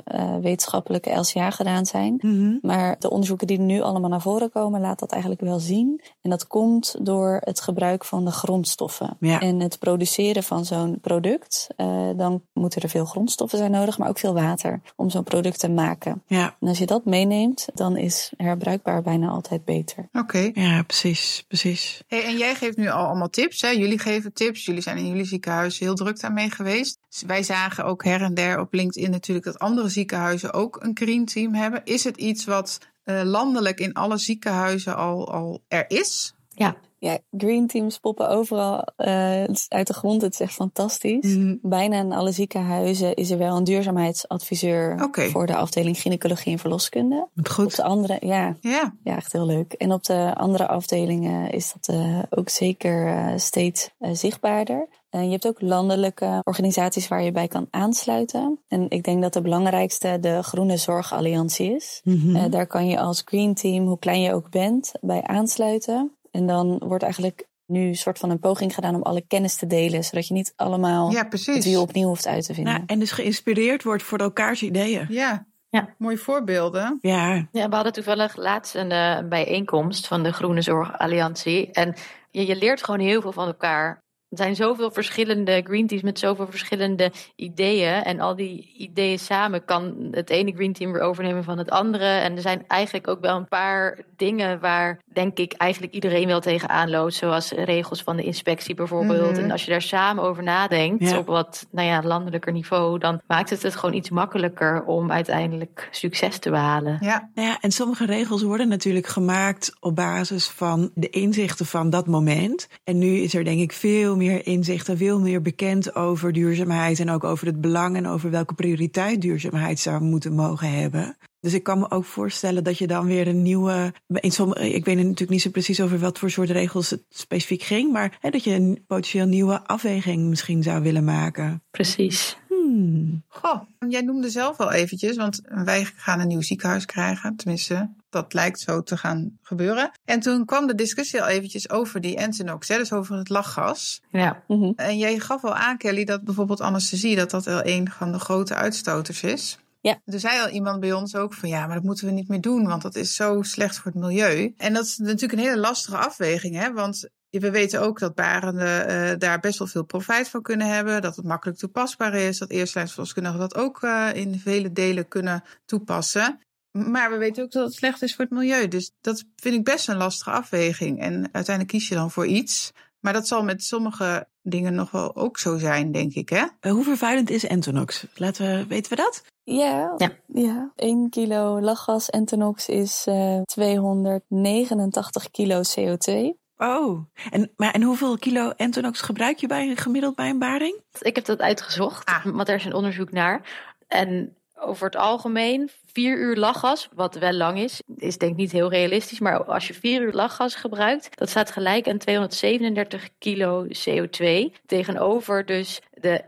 eh, wetenschappelijke LCA gedaan zijn. Mhm. Maar de onderzoeken die nu allemaal naar voren komen, laat dat eigenlijk wel zien. En dat komt door het gebruik van de grondstoffen. Ja. En het produceren van zo'n product. eh, dan moeten er veel grondstoffen zijn nodig, maar ook veel water om zo'n product te maken. Ja. En als je dat meeneemt, dan is herbruikbaar bijna altijd beter. Oké. ja, precies, precies. Hey, en jij geeft nu al allemaal tips. Hè? Jullie geven tips. Jullie zijn in jullie ziekenhuis heel druk daarmee geweest. Dus wij zagen ook her en der op LinkedIn natuurlijk dat andere ziekenhuizen ook een green team hebben. Is het iets wat eh, landelijk in alle ziekenhuizen al, al er is? ja. Ja, green teams poppen overal eh, uit de grond. Het is echt fantastisch. Mhm. Bijna in alle ziekenhuizen is er wel een duurzaamheidsadviseur voor de afdeling gynaecologie en verloskunde. Wat Op goed. de andere, ja, Ja. ja, echt heel leuk. En op de andere afdelingen is dat eh, ook zeker eh, steeds zichtbaarder. En je hebt ook landelijke organisaties waar je bij kan aansluiten. En ik denk dat de belangrijkste de Groene Zorgalliantie is. Mhm. Eh, daar kan je als green team, hoe klein je ook bent, bij aansluiten. En dan wordt eigenlijk nu een soort van een poging gedaan om alle kennis te delen, zodat je niet allemaal ja, het precies. wiel opnieuw hoeft uit te vinden. Nou, en dus geïnspireerd wordt voor elkaars ideeën. Ja. Ja. Mooie voorbeelden. Ja, Ja, we hadden toevallig laatst een eh, bijeenkomst van de Groene Zorgalliantie. En je, je leert gewoon heel veel van elkaar. Er zijn zoveel verschillende green teams met zoveel verschillende ideeën. En al die ideeën samen kan het ene green team weer overnemen van het andere. En er zijn eigenlijk ook wel een paar dingen waar, denk ik, eigenlijk iedereen wel tegenaan loopt. Zoals regels van de inspectie bijvoorbeeld. Mhm. En als je daar samen over nadenkt Ja. op wat nou ja, landelijker niveau, dan maakt het het gewoon iets makkelijker om uiteindelijk succes te behalen. Ja. Nou ja, en sommige regels worden natuurlijk gemaakt op basis van de inzichten van dat moment. En nu is er denk ik veel meer inzicht en veel meer bekend over duurzaamheid en ook over het belang en over welke prioriteit duurzaamheid zou moeten mogen hebben. Dus ik kan me ook voorstellen dat je dan weer een nieuwe. In sommige, ik weet natuurlijk niet zo precies over wat voor soort regels het specifiek ging, maar hè, dat je een potentieel nieuwe afweging misschien zou willen maken. Precies. Hmm. Goh, jij noemde zelf al eventjes, want wij gaan een nieuw ziekenhuis krijgen. Tenminste, dat lijkt zo te gaan gebeuren. En toen kwam de discussie al eventjes over die Entonox, dus over het lachgas. Ja. Mhm. En jij gaf al aan, Kelly, dat bijvoorbeeld anesthesie, dat dat wel een van de grote uitstoters is. Ja. Er zei al iemand bij ons ook van ja, maar dat moeten we niet meer doen, want dat is zo slecht voor het milieu. En dat is natuurlijk een hele lastige afweging, hè? Want we weten ook dat barenden uh, daar best wel veel profijt van kunnen hebben. Dat het makkelijk toepasbaar is. Dat eerstlijnsverloskundigen dat ook uh, in vele delen kunnen toepassen. Maar we weten ook dat het slecht is voor het milieu. Dus dat vind ik best een lastige afweging. En uiteindelijk kies je dan voor iets. Maar dat zal met sommige dingen nog wel ook zo zijn, denk ik. Hè? Uh, hoe vervuilend is Entonox? Laten we, weten we dat? Ja, ja. ja. 1 kilo lachgas Entonox is uh, 289 kilo CO2. Oh, en, maar, en hoeveel kilo Entonox gebruik je bij, gemiddeld bij een baring? Ik heb dat uitgezocht, ah. want er is een onderzoek naar. En over het algemeen, vier uur lachgas, wat wel lang is, is denk ik niet heel realistisch. Maar als je vier uur lachgas gebruikt, dat staat gelijk aan 237 kilo CO2. Tegenover dus de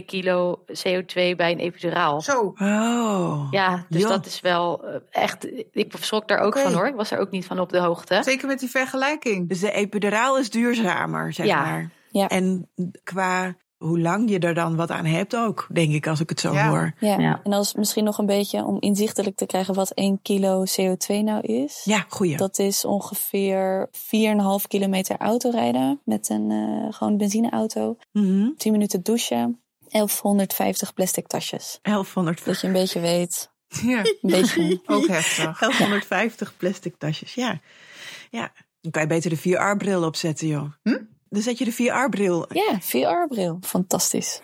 1,2 kilo CO2 bij een epiduraal. Zo. Oh. Ja, dus dat is wel echt. Ik schrok daar ook okay. van hoor. Ik was er ook niet van op de hoogte. Zeker met die vergelijking. Dus de epiduraal is duurzamer, zeg ja. maar. Ja. En qua hoe lang je er dan wat aan hebt ook, denk ik, als ik het zo ja. hoor. Ja. ja. en als misschien nog een beetje om inzichtelijk te krijgen wat 1 kilo CO2 nou is. Ja, goeie. Dat is ongeveer 4,5 kilometer autorijden met een uh, gewoon benzineauto. Mm -hmm. 10 minuten douchen. 1150 plastic tasjes. 1150. Dat je een beetje weet. *laughs* Ja. Een beetje. *laughs* ook heftig. 1150 plastic tasjes, ja. Ja, dan kan je beter de 4R-bril opzetten, joh. Hm? Dan zet je de VR-bril. Ja, VR-bril. Fantastisch.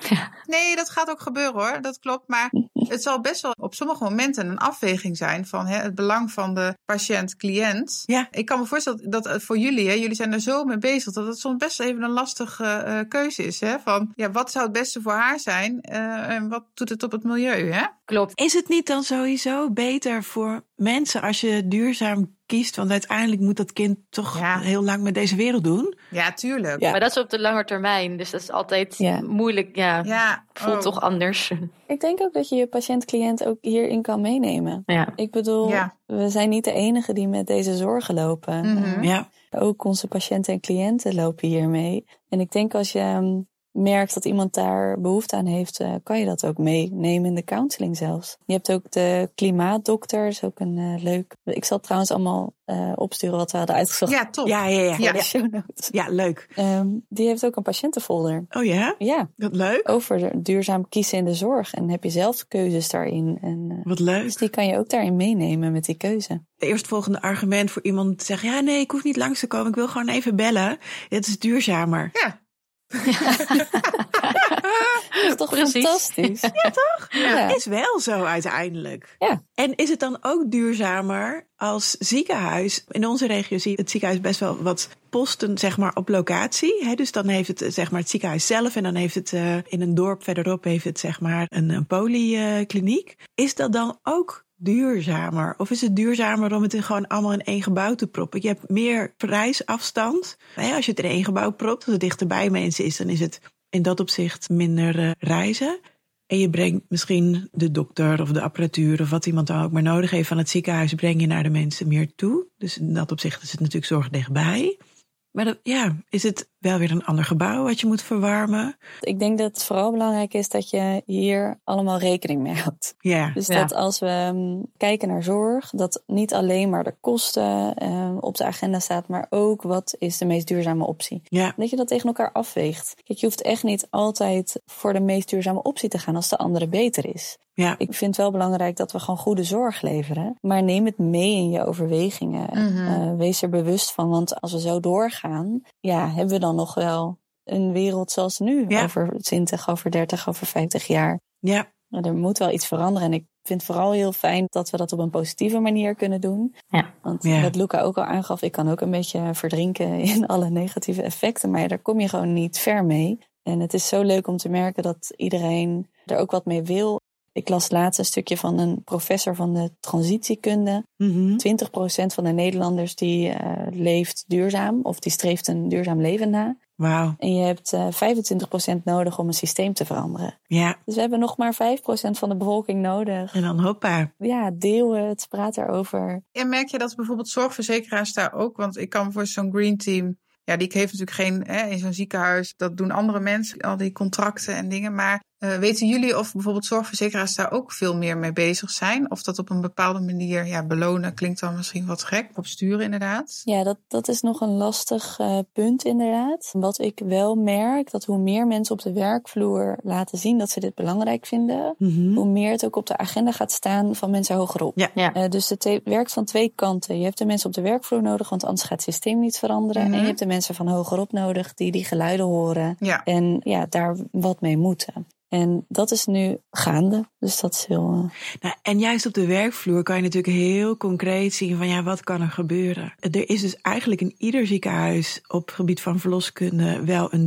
Nee, dat gaat ook gebeuren hoor. Dat klopt. Maar het zal best wel op sommige momenten een afweging zijn van hè, het belang van de patiënt-cliënt. Ja. Ik kan me voorstellen dat het voor jullie, hè, jullie zijn er zo mee bezig, dat het soms best even een lastige uh, keuze is. Hè? Van ja, wat zou het beste voor haar zijn uh, en wat doet het op het milieu? Hè? Klopt. Is het niet dan sowieso beter voor mensen als je duurzaam kiest? Want uiteindelijk moet dat kind toch Ja. heel lang met deze wereld doen. Ja, tuurlijk. Ja. Maar dat is op de lange termijn. Dus dat is altijd Ja. moeilijk. Ja, Ja, voelt oh. toch anders. Ik denk ook dat je je patiënt-cliënt ook hierin kan meenemen. Ja. Ik bedoel, Ja. we zijn niet de enige die met deze zorgen lopen. Mhm. Ja, ook onze patiënten en cliënten lopen hiermee. En ik denk als je ehm, merkt dat iemand daar behoefte aan heeft, eh, kan je dat ook meenemen in de counseling zelfs. Je hebt ook de klimaatdokter, is ook een eh, leuk. Ik zal trouwens allemaal eh, opsturen wat we hadden uitgezocht Ja, top. ja, ja. ja. voor Ja. de show notes. Ja, leuk. Ehm, die heeft ook een patiëntenfolder. Oh ja? Ja, Wat leuk. over duurzaam kiezen in de zorg. En heb je zelf keuzes daarin. En, eh, Wat dus leuk. die kan je ook daarin meenemen met die keuze. Het eerstvolgende argument voor iemand te zeggen... ja, nee, ik hoef niet langs te komen. Ik wil gewoon even bellen. Het is duurzamer. Ja. *laughs* Dat is toch Precies. fantastisch? Ja, toch? *laughs* Ja. Is wel zo uiteindelijk. Ja. En is het dan ook duurzamer als ziekenhuis? In onze regio zie je het ziekenhuis best wel wat posten zeg maar, op locatie. Hè? Dus dan heeft het zeg maar, het ziekenhuis zelf en dan heeft het eh, in een dorp verderop heeft het, zeg maar, een, een polykliniek. Is dat dan ook duurzamer? Of is het duurzamer om het in gewoon allemaal in één gebouw te proppen? Je hebt meer prijsafstand. Als je het in één gebouw propt, als het dichterbij mensen is, dan is het in dat opzicht minder eh, reizen. En je brengt misschien de dokter of de apparatuur of wat iemand dan ook maar nodig heeft van het ziekenhuis, breng je naar de mensen meer toe. Dus in dat opzicht is het natuurlijk zorg dichtbij. Maar dat, ja, is het wel weer een ander gebouw wat je moet verwarmen? Ik denk dat het vooral belangrijk is dat je hier allemaal rekening mee houdt. Ja, Dus Ja. dat als we mm, kijken naar zorg, dat niet alleen maar de kosten eh, op de agenda staat, maar ook wat is de meest duurzame optie. ja, Dat je dat tegen elkaar afweegt. Kijk, je hoeft echt niet altijd voor de meest duurzame optie te gaan als de andere beter is. ja. Ik vind het wel belangrijk dat we gewoon goede zorg leveren. Maar neem het mee in je overwegingen. Mhm. Eh, wees er bewust van. Want als we zo doorgaan, ja, hebben we dan nog wel een wereld zoals nu. Ja. Over 20, over 30, over 50 jaar. ja. Maar er moet wel iets veranderen. En ik vind het vooral heel fijn dat we dat op een positieve manier kunnen doen. Ja. Want Ja. wat Luca ook al aangaf, ik kan ook een beetje verdrinken *laughs* in alle negatieve effecten. Maar daar kom je gewoon niet ver mee. En het is zo leuk om te merken dat iedereen er ook wat mee wil. Ik las laatst een stukje van een professor van de transitiekunde. Mhm. 20% van de Nederlanders die eh, leeft duurzaam of die streeft een duurzaam leven na. Wauw. En je hebt eh 25% nodig om een systeem te veranderen. Ja, Dus we hebben nog maar 5% van de bevolking nodig. en dan hoppa. Ja, deel het, praat erover. En merk je dat bijvoorbeeld zorgverzekeraars daar ook, want ik kan voor zo'n green team, ja, die heeft natuurlijk geen, hè, in zo'n ziekenhuis, dat doen andere mensen, al die contracten en dingen, maar Uh, weten jullie of bijvoorbeeld zorgverzekeraars daar ook veel meer mee bezig zijn? Of dat op een bepaalde manier, ja, belonen klinkt dan misschien wat gek, op sturen inderdaad? Ja, dat, dat is nog een lastig uh, punt inderdaad. Wat ik wel merk, dat hoe meer mensen op de werkvloer laten zien dat ze dit belangrijk vinden, mm -hmm. hoe meer het ook op de agenda gaat staan van mensen hogerop. Ja. ja. Uh, dus het werkt van twee kanten. Je hebt de mensen op de werkvloer nodig, want anders gaat het systeem niet veranderen. Mm -hmm. En je hebt de mensen van hogerop nodig die die geluiden horen ja. en ja, daar wat mee moeten. En dat is nu gaande. Dus dat is heel. Uh... Nou, en juist op de werkvloer kan je natuurlijk heel concreet zien van ja, wat kan er gebeuren? Er is dus eigenlijk in ieder ziekenhuis op het gebied van verloskunde wel een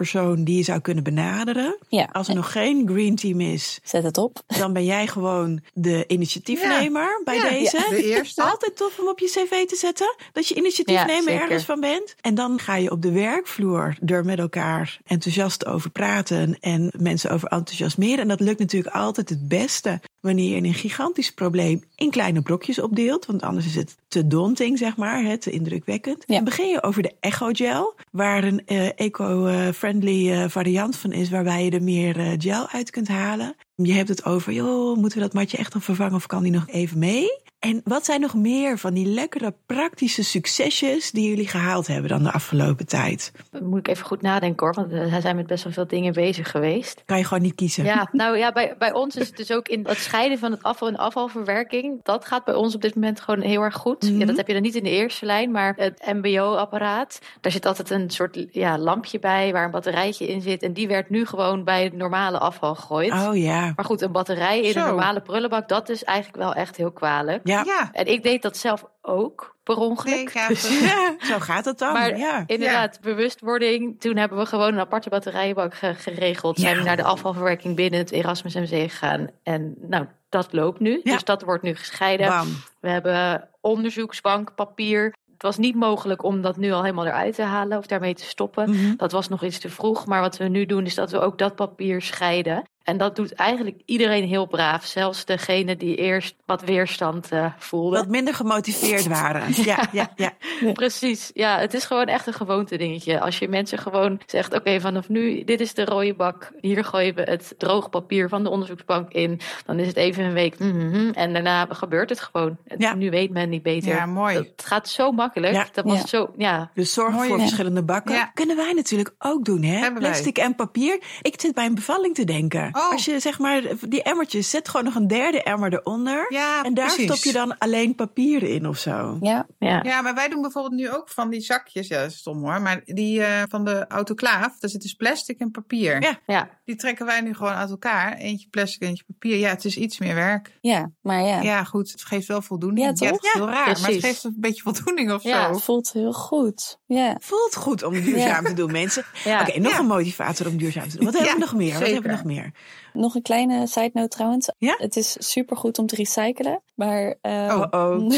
duurzaamheidspersoon die je zou kunnen benaderen. Ja. Als er nog geen green team is, zet het op. Dan ben jij gewoon de initiatiefnemer ja. bij ja, deze. Ja, de eerste. Altijd tof om op je cv te zetten dat je initiatiefnemer ergens van bent. En dan ga je op de werkvloer er met elkaar enthousiast over praten en mensen over enthousiasmeren. En dat lukt natuurlijk altijd het beste wanneer je een gigantisch probleem in kleine brokjes opdeelt. Want anders is het te daunting, zeg maar, hè, te indrukwekkend. Ja. Dan begin je over de Echo-gel, waar een uh, eco-friendly uh, variant van is, waarbij je er meer uh, gel uit kunt halen. Je hebt het over, joh, moeten we dat matje echt nog vervangen of kan die nog even mee? En wat zijn nog meer van die lekkere praktische succesjes die jullie gehaald hebben dan de afgelopen tijd? Moet ik even goed nadenken hoor, want hij zijn met best wel veel dingen bezig geweest. Kan je gewoon niet kiezen? Ja, nou ja, bij, bij ons is het dus ook in het scheiden van het afval en afvalverwerking. Dat gaat bij ons op dit moment gewoon heel erg goed. Mm -hmm. ja, dat heb je dan niet in de eerste lijn, maar het MBO-apparaat, daar zit altijd een soort ja, lampje bij waar een batterijtje in zit. En die werd nu gewoon bij het normale afval gegooid. Oh ja. Maar goed, een batterij in Zo. een normale prullenbak, dat is eigenlijk wel echt heel kwalijk. Ja. Ja. En ik deed dat zelf ook, per ongeluk. Nee, ja, Ja, *laughs* zo gaat het dan. Maar ja. inderdaad, bewustwording. Toen hebben we gewoon een aparte batterijbank ge- geregeld. Ja. Zijn we naar de afvalverwerking binnen het Erasmus MC gegaan. En nou, dat loopt nu. Ja. Dus dat wordt nu gescheiden. Bam. We hebben onderzoeksbank, papier. Het was niet mogelijk om dat nu al helemaal eruit te halen of daarmee te stoppen. Mhm. Dat was nog iets te vroeg. Maar wat we nu doen is dat we ook dat papier scheiden. En dat doet eigenlijk iedereen heel braaf. Zelfs degene die eerst wat weerstand eh voelde. Wat minder gemotiveerd waren. *laughs* Ja, ja, ja. Precies, ja, het is gewoon echt een gewoonte dingetje. Als je mensen gewoon zegt, oké, vanaf nu, dit is de rode bak. Hier gooien we het droog papier van de onderzoeksbank in. Dan is het even een week. mhm, en daarna gebeurt het gewoon. Ja. Nu weet men niet beter. Ja, mooi. Het gaat zo makkelijk. Ja. Dat was Ja. zo, ja. Dus zorg Mooi, voor ja. verschillende bakken. Ja. Kunnen wij natuurlijk ook doen, hè? Hebben wij. Plastic en papier. Ik zit bij een bevalling te denken. Oh. Als je zeg maar die emmertjes, zet gewoon nog een derde emmer eronder. Ja, en daar precies. stop je dan alleen papier in of zo. Ja, ja. Ja, maar wij doen bijvoorbeeld nu ook van die zakjes. Ja, dat is stom hoor. Maar die eh, van de autoklaaf, daar zit dus plastic en papier. Ja. ja. Die trekken wij nu gewoon uit elkaar. Eentje plastic, eentje papier. Ja, het is iets meer werk. ja, maar ja, Ja, goed. Het geeft wel voldoening. Ja, toch? het is heel raar. Maar het precies. geeft een beetje voldoening of Ja, zo. het voelt heel goed. Ja. Voelt goed om duurzaam te doen, mensen. Ja. Oké, nog Ja. een motivator om duurzaam te doen. Wat hebben Ja, we nog meer? Wat hebben we nog meer? Nog een kleine side note trouwens. Ja? Het is super goed om te recyclen, maar ehm, Oh, oh. *laughs*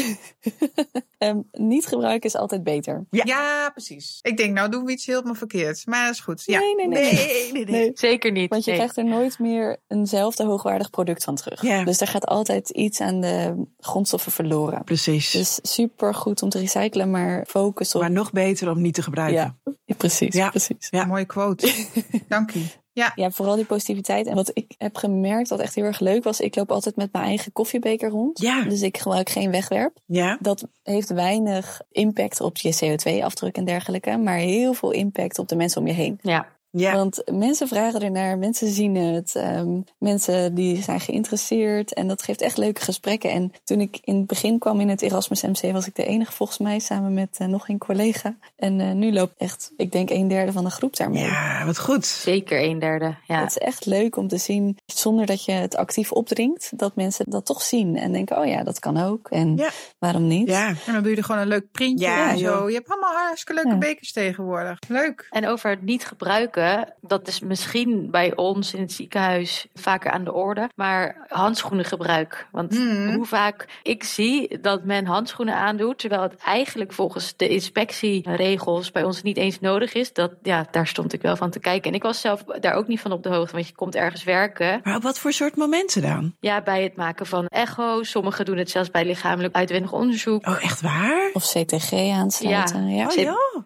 ehm, niet gebruiken is altijd beter. Ja. Ja. precies. Ik denk, nou doen we iets helemaal verkeerd. Maar dat is goed. Ja. Nee, nee, nee. Nee, nee, nee. Nee. Zeker niet. Want je Nee. krijgt er nooit meer eenzelfde hoogwaardig product van terug. Ja. Dus er gaat altijd iets aan de grondstoffen verloren. Precies. Dus super goed om te recyclen, maar focus op. maar nog beter om niet te gebruiken. Ja, precies. Ja. precies. Ja. Mooie quote. *laughs* Dank je. Ja. Ja, vooral die positiviteit. En wat ik heb gemerkt, wat echt heel erg leuk was, ik loop altijd met mijn eigen koffiebeker rond. Ja. Dus ik gebruik geen wegwerp. Ja. Dat heeft weinig impact op je CO2-afdruk en dergelijke, maar heel veel impact op de mensen om je heen. Ja. Ja. Want mensen vragen ernaar, mensen zien het, ehm, mensen die zijn geïnteresseerd en dat geeft echt leuke gesprekken. En toen ik in het begin kwam in het Erasmus MC was ik de enige volgens mij samen met eh, nog een collega. En eh, nu loopt echt, ik denk een derde van de groep daarmee. Ja, wat goed. Zeker een derde. Ja. Het is echt leuk om te zien, zonder dat je het actief opdringt, dat mensen dat toch zien en denken, oh ja, dat kan ook. En Ja. waarom niet? Ja. En dan doe je er gewoon een leuk printje Ja, en zo. joh. Je hebt allemaal hartstikke leuke Ja. bekers tegenwoordig. Leuk. En over het niet gebruiken, dat is misschien bij ons in het ziekenhuis vaker aan de orde. Maar handschoenengebruik. Want Mhm. hoe vaak ik zie dat men handschoenen aandoet, terwijl het eigenlijk volgens de inspectieregels bij ons niet eens nodig is. Dat, ja, daar stond ik wel van te kijken. En ik was zelf daar ook niet van op de hoogte, want je komt ergens werken. Maar op wat voor soort momenten dan? Ja, bij het maken van echo's. Sommigen doen het zelfs bij lichamelijk uitwendig onderzoek. Oh, echt waar? Of CTG aansluiten. Ja. Oh Zit-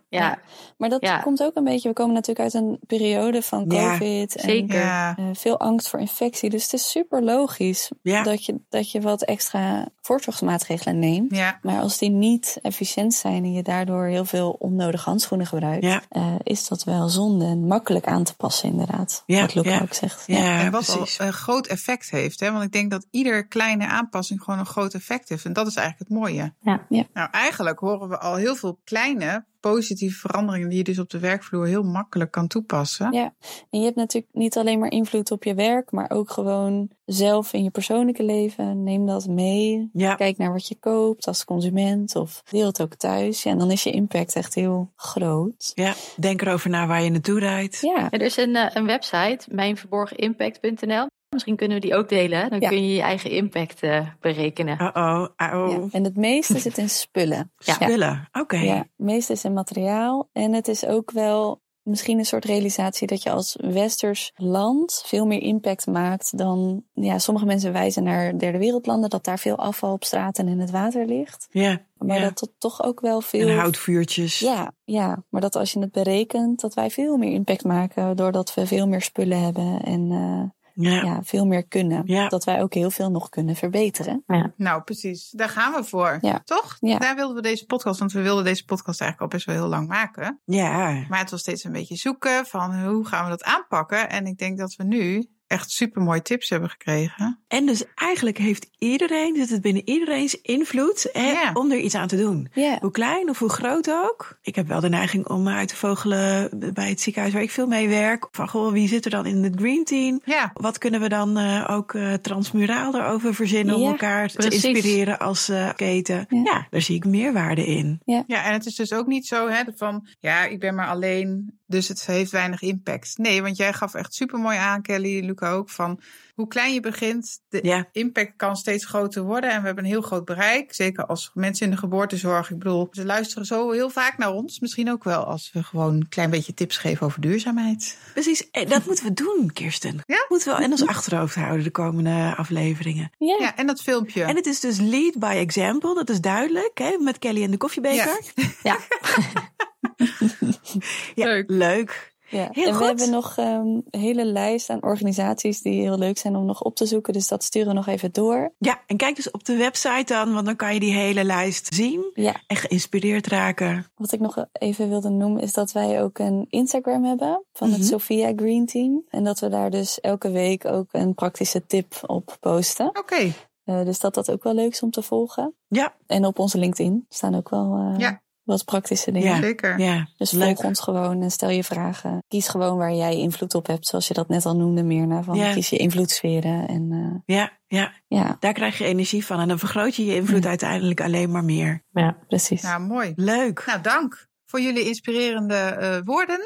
ja. Ja, Maar dat Ja. komt ook een beetje, we komen natuurlijk uit een periode van Ja, COVID. en zeker. Eh, veel angst voor infectie. Dus het is super logisch Ja. dat, je, dat je wat extra voorzorgsmaatregelen neemt. ja. Maar als die niet efficiënt zijn en je daardoor heel veel onnodige handschoenen gebruikt, Ja. eh, is dat wel zonde en makkelijk aan te passen, inderdaad. Ja, wat Luca ja. ook zegt. Ja, en wat precies. al een groot effect heeft. Hè? Want ik denk dat ieder kleine aanpassing gewoon een groot effect heeft. En dat is eigenlijk het mooie. Ja. Ja. Nou, eigenlijk horen we al heel veel kleine positieve veranderingen die je dus op de werkvloer heel makkelijk kan toepassen. Ja. En je hebt natuurlijk niet alleen maar invloed op je werk, maar ook gewoon zelf in je persoonlijke leven. Neem dat mee. Ja. Kijk naar wat je koopt als consument of deel het ook thuis. Ja, en dan is je impact echt heel groot. ja, denk erover na waar je naartoe rijdt. Ja, er is een, eh, een website, mijnverborgenimpact.nl. Misschien kunnen we die ook delen. Dan Ja. kun je je eigen impact eh, berekenen. Uh-oh, uh-oh. ja. En het meeste *laughs* zit in spullen. Ja. Spullen, oké. Ja, het meeste is in materiaal. En het is ook wel misschien een soort realisatie dat je als westers land veel meer impact maakt dan ja, sommige mensen wijzen naar derde wereldlanden, dat daar veel afval op straat en in het water ligt. Ja, Maar ja. dat dat toch ook wel veel. En houtvuurtjes. Ja, ja, maar dat als je het berekent, dat wij veel meer impact maken doordat we veel meer spullen hebben en eh, Ja. ja, veel meer kunnen. Ja. Dat wij ook heel veel nog kunnen verbeteren. Nou, precies. Daar gaan we voor. Ja. Toch? Ja. Daar wilden we deze podcast, want we wilden deze podcast eigenlijk al best wel heel lang maken. Ja. Maar het was steeds een beetje zoeken van hoe gaan we dat aanpakken. En ik denk dat we nu echt super mooie tips hebben gekregen. En dus eigenlijk heeft iedereen, zit het binnen iedereen's invloed hè, Ja. om er iets aan te doen. Ja, Hoe klein of hoe groot ook. Ik heb wel de neiging om uit te vogelen bij het ziekenhuis waar ik veel mee werk. Van goh, wie zit er dan in het green team? Ja, Wat kunnen we dan eh, ook eh, transmuraal erover verzinnen om elkaar precies. te inspireren als eh, keten? Ja. Ja. daar zie ik meerwaarde in. ja, en het is dus ook niet zo hè, van ja, ik ben maar alleen, dus het heeft weinig impact. Nee, want jij gaf echt super mooi aan, Kelly, Luca ook, van hoe klein je begint, de Ja. impact kan steeds groter worden. En we hebben een heel groot bereik, zeker als mensen in de geboortezorg. Ik bedoel, ze luisteren zo heel vaak naar ons. Misschien ook wel als we gewoon een klein beetje tips geven over duurzaamheid. Precies, en dat moeten we doen, Kirsten. Ja? Moeten we in ons achterhoofd houden de komende afleveringen. ja. Ja, en dat filmpje. En het is dus lead by example, dat is duidelijk, hè, met Kelly en de koffiebeker. Ja. Ja, *laughs* *laughs* Leuk. leuk. Ja, Heel en goed. we hebben nog ehm, een hele lijst aan organisaties die heel leuk zijn om nog op te zoeken. Dus dat sturen we nog even door. Ja, en kijk dus op de website dan, want dan kan je die hele lijst zien Ja, en geïnspireerd raken. wat ik nog even wilde noemen is dat wij ook een Instagram hebben van het Sophia Green Team. En dat we daar dus elke week ook een praktische tip op posten. Oké, Eh, dus dat dat ook wel leuk is om te volgen. Ja, En op onze LinkedIn staan ook wel eh, Ja. Wat praktische dingen. Ja. zeker. ja. Dus Leuk. volg ons gewoon en stel je vragen. Kies gewoon waar jij invloed op hebt, zoals je dat net al noemde, Mirna. Van Ja. kies je invloedssferen. En eh, Ja, ja, ja, daar krijg je energie van en dan vergroot je je invloed Mm. uiteindelijk alleen maar meer. Ja. precies. Nou, mooi. Leuk. Nou, dank voor jullie inspirerende eh, woorden.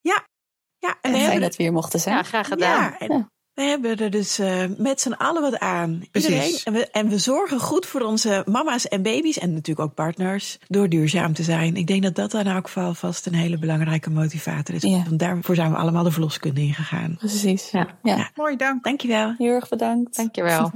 Ja, en En we fijn hebben, dat we hier mochten zijn. ja, graag gedaan. ja, en we hebben er dus eh, met z'n allen wat aan. Precies. Iedereen. En we, en we zorgen goed voor onze mama's en baby's en natuurlijk ook partners door duurzaam te zijn. Ik denk dat dat in elk geval vast een hele belangrijke motivator is. Ja. Want daarvoor zijn we allemaal de verloskunde ingegaan. Precies. Ja. Ja. Ja. Mooi, dank. Dankjewel. Heel erg bedankt. Dankjewel.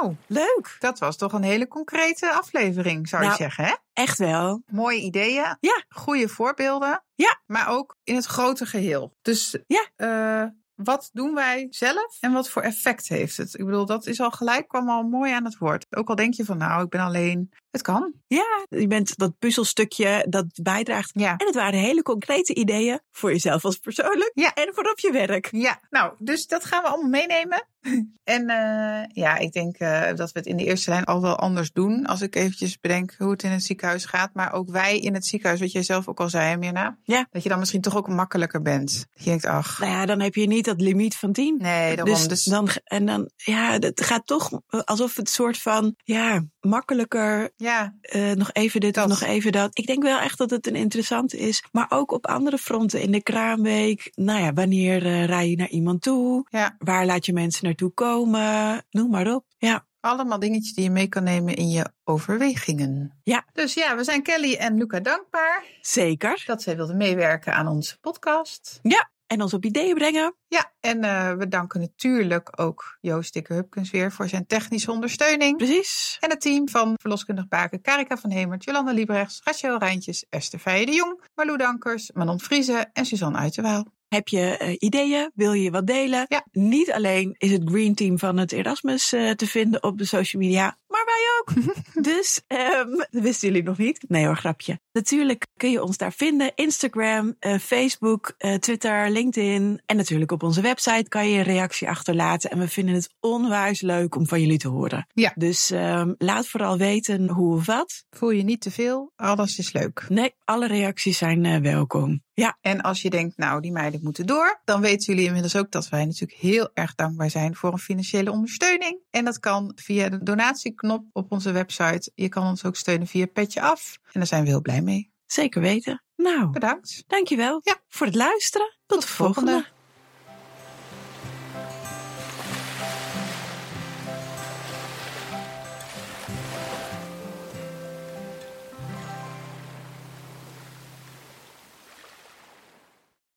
Nou, Leuk. dat was toch een hele concrete aflevering, zou je Nou. zeggen, hè? Echt wel. Mooie ideeën. Ja. Goede voorbeelden. Ja. Maar ook in het grote geheel. Dus Ja. eh, wat doen wij zelf en wat voor effect heeft het? Ik bedoel, dat is al gelijk, kwam al mooi aan het woord. Ook al denk je van, nou, ik ben alleen. Het kan. Ja, je bent dat puzzelstukje dat bijdraagt. Ja. En het waren hele concrete ideeën voor jezelf als persoonlijk Ja. en voor op je werk. Ja, nou, dus dat gaan we allemaal meenemen. *laughs* En eh, ja, ik denk eh, dat we het in de eerste lijn al wel anders doen. Als ik eventjes bedenk hoe het in het ziekenhuis gaat. Maar ook wij in het ziekenhuis, wat jij zelf ook al zei, Mirna. Ja. Dat je dan misschien toch ook makkelijker bent. Dat je denkt, ach, Nou ja, dan heb je niet dat limiet van 10. nee, daarom. Dus, Dus, dan, en dan, ja, het gaat toch alsof het soort van, ja, makkelijker, ja, eh, nog even dit Dat. of nog even dat. Ik denk wel echt dat het een interessant is. Maar ook op andere fronten, in de kraamweek. Nou ja, wanneer eh, rij je naar iemand toe? ja. Waar laat je mensen naartoe komen? Noem maar op. Ja, Allemaal dingetjes die je mee kan nemen in je overwegingen. Ja. Dus ja, we zijn Kelly en Luca dankbaar zeker. dat zij wilden meewerken aan onze podcast. En ons op ideeën brengen. Ja, en uh, we danken natuurlijk ook Joost Dikke Hupkens weer voor zijn technische ondersteuning. Precies. En het team van verloskundig Baken, Karika van Hemert, Jolanda Liebrechts, Rachel Rijntjes, Esther Feijen de Jong, Marlou Dankers, Manon Vriezen en Suzanne Uiterwaal. Heb je uh, ideeën? Wil je wat delen? Ja. Niet alleen is het Green Team van het Erasmus uh, te vinden op de social media, maar wij ook. *laughs* dus um, dat wisten jullie nog niet. Nee hoor, grapje. Natuurlijk kun je ons daar vinden. Instagram, uh, Facebook, Twitter, LinkedIn. En natuurlijk op onze website kan je een reactie achterlaten. En we vinden het onwijs leuk om van jullie te horen. Ja. Dus um, laat vooral weten hoe of wat. Voel je niet te veel. Alles is leuk. Nee, alle reacties zijn welkom. Ja. En als je denkt, nou, die meiden moeten door, dan weten jullie inmiddels ook dat wij natuurlijk heel erg dankbaar zijn voor een financiële ondersteuning. En dat kan via de donatieknop op onze website. Je kan ons ook steunen via Petje Af. En daar zijn we heel blij mee. Zeker weten. Nou, bedankt. Dankjewel ja. voor het luisteren. Tot, Tot de volgende. volgende.